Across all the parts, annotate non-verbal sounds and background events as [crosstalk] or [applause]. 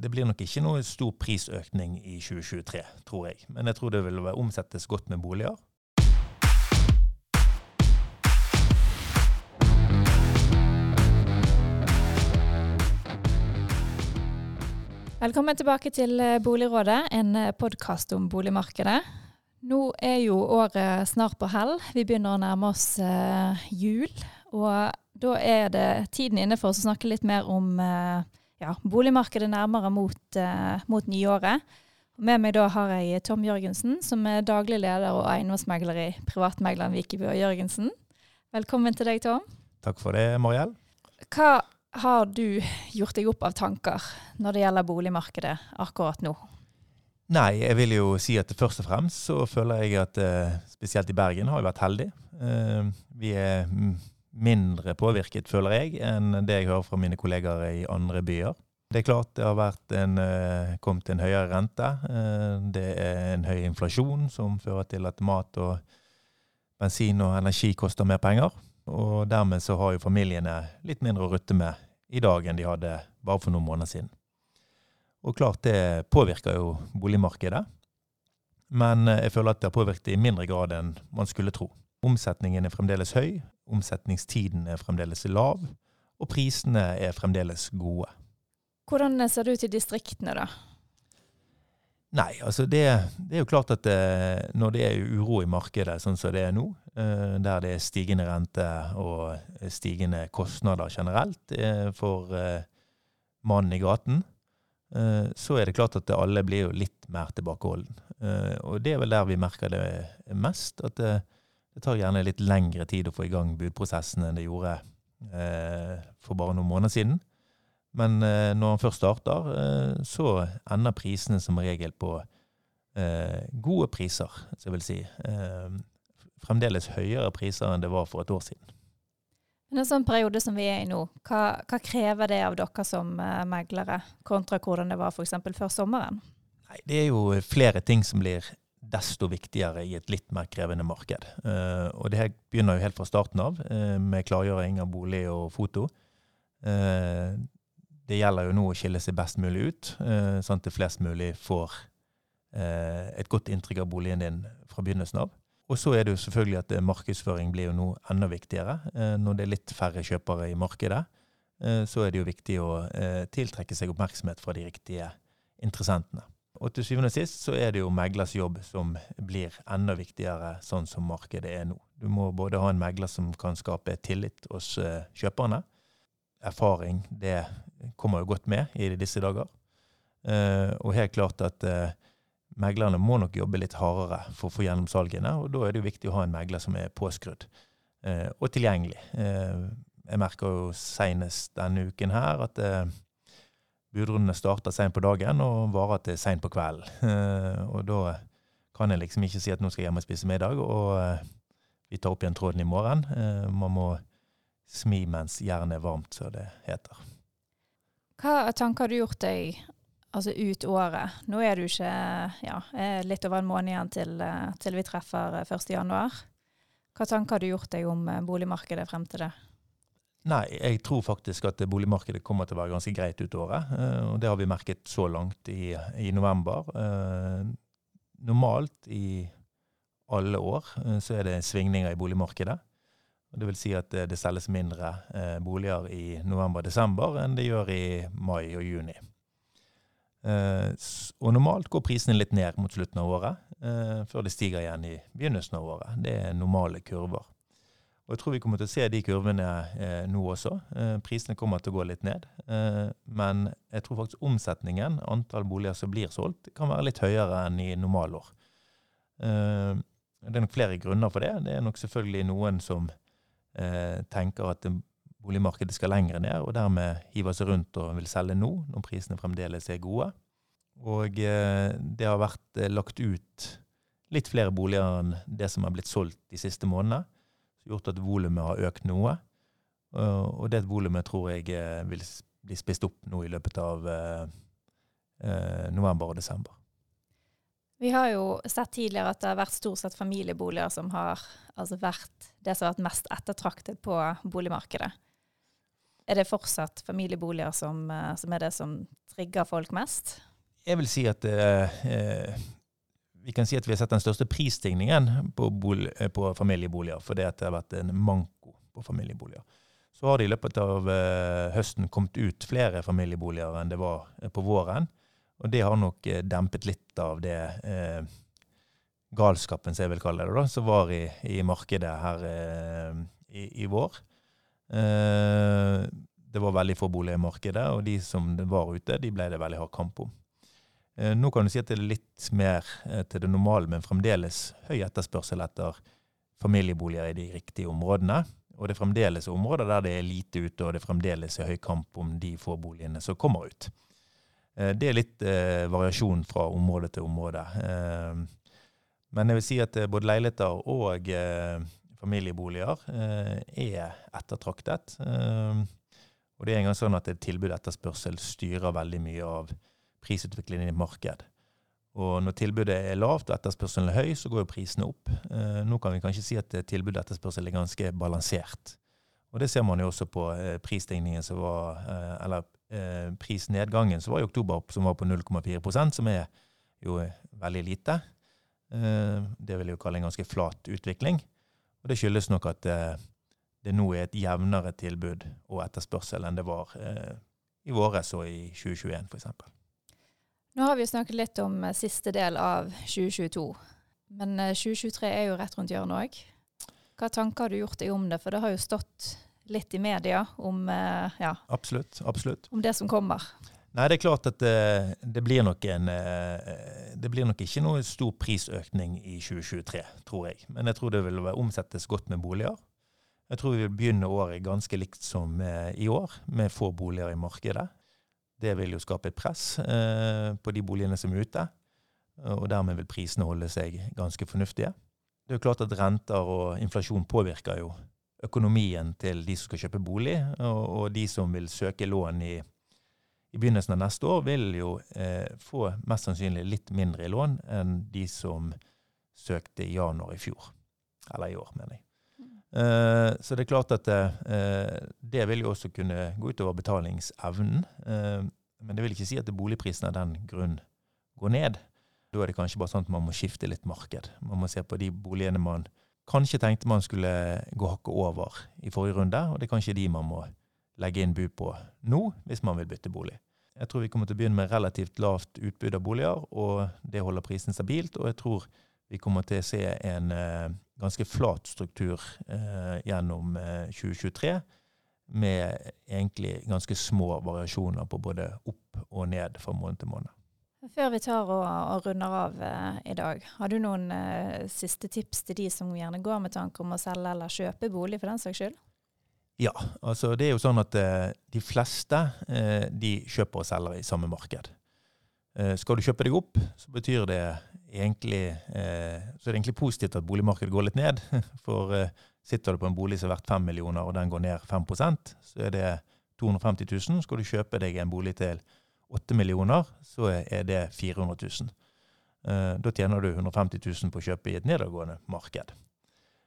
det blir nok ikke noe stor prisøkning i 2023, tror jeg. Men jeg tror det vil omsettes godt med boliger. Velkommen tilbake til eh, Boligrådet, en eh, podkast om boligmarkedet. Nå er jo året snart på hell. Vi begynner å nærme oss eh, jul. Og da er det tiden inne for å snakke litt mer om eh, ja, boligmarkedet nærmere mot, uh, mot, nyåret. Med meg da har jeg Tom Jørgensen, som er daglig leder og eiendomsmegler i Privatmegleren Vikeby og Jørgensen. Velkommen til deg, Tom. Takk for det, Mariell. Hva har du gjort deg opp av tanker når det gjelder boligmarkedet akkurat nå? Nei, jeg vil jo si at først og fremst så føler jeg at eh, spesielt i Bergen har vi vært heldige. Eh, vi er mindre påvirket, føler jeg, enn det jeg hører fra mine kollegaer i andre byer. Det er klart det har en, eh, kommet en høyere rente. Det er en høy inflasjon som fører til at mat og bensin og energi koster mer penger. Og dermed så har jo familiene litt mindre å rutte med i dag enn de hadde bare for noen måneder siden. Og klart det påvirker jo boligmarkedet. Men eh, jeg føler at det har påvirket i mindre grad enn man skulle tro. Omsetningen er fremdeles høy, omsetningstiden er fremdeles lav, og prisene er fremdeles gode. Hvordan ser det ut i distriktene, da? Nei, altså det, det, er jo klart at det, eh, når det er uro i markedet, sånn som det er nå, eh, der det er stigende rente og stigende kostnader generelt eh, for mannen i gaten, så er det klart at alle blir jo litt mer tilbakeholden. Og det er vel der vi merker det mest, at det, tar gjerne litt lengre tid å få i gang budprosessen enn det gjorde for bare noen måneder siden. Men eh, når han først starter, eh, så ender prisene som regel på eh, gode priser, så jeg vil si. Eh, fremdeles høyere priser enn det var for et år siden. Men en sånn periode som vi er i nå, hva, hva krever det av dere som eh, meglere, kontra hvordan det var f.eks. før sommeren? Nei, Det er jo flere ting som blir desto viktigere i et litt mer krevende marked. Uh, og det her begynner jo helt fra starten av, uh, med klargjøring av bolig og foto. Uh, det gjelder jo nå å skille seg best mulig ut, eh, sånn at det flest mulig får eh, et godt inntrykk av boligen din fra begynnelsen av. Og så er det jo selvfølgelig at eh, markedsføring blir jo nå enda viktigere. Når det er litt færre kjøpere i markedet, så er det jo viktig å tiltrekke seg oppmerksomhet fra de riktige interessentene. Og til syvende og sist så er det jo meglers jobb som blir enda viktigere sånn som markedet er nå. Du må både ha en megler som kan skape tillit hos kjøperne. Erfaring, det kommer jo godt med i disse dager. Uh, og helt klart at uh, meglerne må nok jobbe litt hardere for å få gjennom salgene, og da er det jo viktig å ha en megler som er påskrudd og tilgjengelig. jeg merker jo senest denne uken her at budrundene starter seint på dagen og varer til seint på kvelden. og da kan jeg liksom ikke si at nå skal jeg hjem og spise middag, og vi tar opp igjen tråden i morgen. man må smi mens jernet er varmt, som det heter. Hva tanker har du gjort deg altså ut året? Nå er du ikke ja, litt over en måned igjen til, eh, til vi treffer 1.1. Eh, Hva tanker har du gjort deg om eh, boligmarkedet frem til det? Nei, jeg tror faktisk at boligmarkedet kommer til å være ganske greit ut året. Og det har vi merket så langt i, i november. Normalt i alle år så er det svingninger i boligmarkedet. Det vil si at det selges mindre eh, boliger i november-desember enn det gjør i mai og juni. Eh, og normalt går prisene litt ned mot slutten av året, eh, før det stiger igjen i begynnelsen av året. Det er normale kurver. Og jeg tror vi kommer til å se de kurvene eh, nå også. Eh, prisene kommer til å gå litt ned. Eh, men jeg tror faktisk omsetningen, antall boliger som blir solgt, kan være litt høyere enn i normalår. det er nok flere grunner for det. Det er nok selvfølgelig noen som eh, tenker at boligmarkedet skal lenger ned, og dermed hiver seg rundt og vil selge nå, når prisene fremdeles er gode. Og eh, det har vært eh, lagt ut litt flere boliger enn det som har blitt solgt de siste månedene. Som har gjort at volumet har økt noe. og det volumet tror jeg eh, vil bli spist opp nå i løpet av eh, eh, november og desember. Vi har jo sett tidligere at det har vært stort sett familieboliger som har altså vært det som har vært mest ettertraktet på boligmarkedet. Er det fortsatt familieboliger som, som er det som trigger folk mest? Jeg vil si at eh, vi kan si at vi har sett den største prisstigningen på, på familieboliger, fordi det har vært en manko på familieboliger. Så har det i løpet av eh, høsten kommet ut flere familieboliger enn det var eh, på våren. Og det har nok eh, dempet litt av det eh, galskapen, som jeg vil kalle det, da, som var i, i markedet her eh, i, i, vår. Eh, det var veldig få boliger i markedet, og de som var ute, de ble det veldig hard kamp om. Eh, nå kan du si at det er litt mer eh, til det normale, men fremdeles høy etterspørsel etter familieboliger i de riktige områdene. Og det er fremdeles områder der det er lite ute, og det er fremdeles høy kamp om de få boligene som kommer ut. Eh, det er litt eh, variasjon fra område til område. Eh, men jeg vil si at både leiligheter og eh, familieboliger er ettertraktet. og det er engang sånn at tilbud etterspørsel styrer veldig mye av prisutviklingen i marked. Og når tilbudet er lavt og etterspørselen er høy, så går jo prisene opp. Eh, nå kan vi kanskje si at tilbudet og etterspørsel er ganske balansert. Og det ser man jo også på eh, prisstigningen som var, eh, eller eh, prisnedgangen som var i oktober, som var på 0,4% som er jo veldig lite. Eh, det vil jeg jo kalle en ganske flat utvikling. Og det skyldes nok at eh, det nå er et jevnere tilbud og etterspørsel enn det var i våres og i 2021 f.eks. Nå har vi snakket litt om eh, siste del av 2022, men 2023 eh, er jo rett rundt hjørnet òg. Hva tanker har du gjort deg om det? For det har jo stått litt i media om, eh, ja, absolutt, absolutt. om det som kommer. Nei, det er klart at det, det, blir nok en Det blir nok ikke noe stor prisøkning i 2023, tror jeg. Men jeg tror det vil omsettes godt med boliger. Jeg tror vi vil begynne året ganske likt som i år, med få boliger i markedet. Det vil jo skape et press eh, på de boligene som er ute, og dermed vil prisene holde seg ganske fornuftige. Det er jo klart at renter og inflasjon påvirker jo økonomien til de som skal kjøpe bolig, og, de som vil søke lån i, i begynnelsen av neste år, vil jo eh, få mest sannsynlig litt mindre i lån enn de som søkte i januar i fjor. Eller i år, mener jeg. Uh, så det er klart at uh, det vil jo også kunne gå utover betalingsevnen. Uh, men det vil ikke si at boligprisen av den grunn går ned. Da er det kanskje bare sånn at man må skifte litt marked. Man må se på de boligene man kanskje tenkte man skulle gå hakket over i forrige runde, og det er kanskje de man må legge inn bud på nå, hvis man vil bytte bolig. Jeg tror vi kommer til å begynne med relativt lavt utbud av boliger, og det holder prisen stabilt. Og jeg tror vi kommer til å se en ganske flat struktur eh, gjennom eh, 2023, med egentlig ganske små variasjoner på både opp og ned fra måned til måned. Før vi tar og, og runder av eh, i dag, har du noen eh, siste tips til de som gjerne går med tanke om å selge eller kjøpe bolig, for den saks skyld? Ja, altså det er jo sånn at eh, de fleste eh, de kjøper og selger i samme marked. skal du kjøpe deg opp, så betyr det egentlig, eh, så er det egentlig positivt at boligmarkedet går litt ned. [laughs] For eh, sitter du på en bolig som er verdt 5 millioner, og den går ned 5% så er det 250 000. Skal du kjøpe deg en bolig til 8 millioner, så er det 400 000. Eh, da tjener du 150 000 på å kjøpe i et nedadgående marked.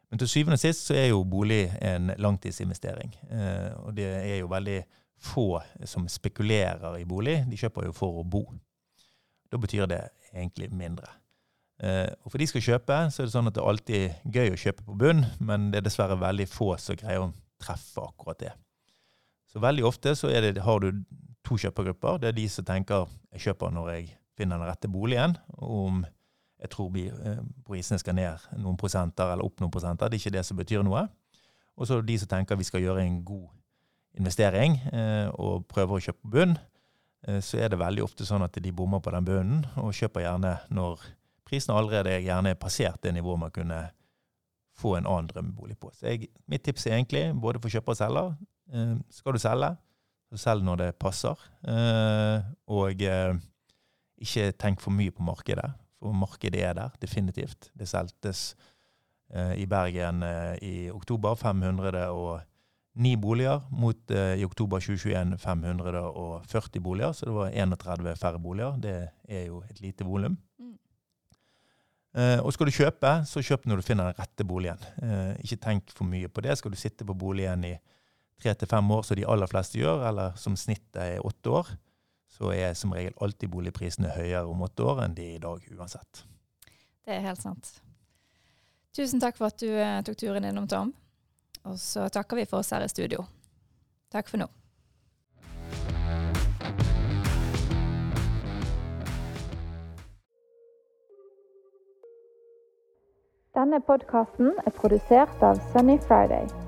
Men til syvende og sist så er jo bolig en langtidsinvestering. Eh, og det er jo veldig få som spekulerer i bolig. De kjøper jo for å bo. Da betyr det egentlig mindre. Uh, og For de skal kjøpe, så er det sånn at det er alltid gøy å kjøpe på bunn, men det er dessverre veldig få som greier å treffe akkurat det. Så veldig ofte så det, har du to kjøpergrupper. Det er de som tenker jeg kjøper når jeg finner den rette boligen. Om jeg tror uh, prisene skal ned noen prosenter eller opp noen prosenter. Det er ikke det som betyr noe. Og så er det de som tenker vi skal gjøre en god investering uh, og prøver å kjøpe på bunn. Så er det veldig ofte sånn at de bommer på den bunnen og kjøper gjerne når prisene allerede er gjerne er passert det nivået man kunne få en annen drømmebolig på. Så jeg, mitt tips er egentlig, både for kjøper og selger, eh, skal du selge, så selg når det passer. Eh, og eh, ikke tenk for mye på markedet, for markedet er der, definitivt. Det selgtes eh, i Bergen eh, i oktober 509 boliger, mot eh, i oktober 2021 540 boliger, så det var 31 færre boliger. Det er jo et lite volum. Uh, og skal du kjøpe, så kjøp når du finner den rette boligen. Uh, ikke tenk for mye på det. Skal du sitte på boligen i tre til fem år, som de aller fleste gjør, eller som snittet er åtte år, så er som regel alltid boligprisene høyere om åtte år enn de er i dag uansett. Det er helt sant. Tusen takk for at du eh, tok turen innom, Tom. Og så takker vi for oss her i studio. Takk for nå. Denne podkasten er produsert av Sunny Friday.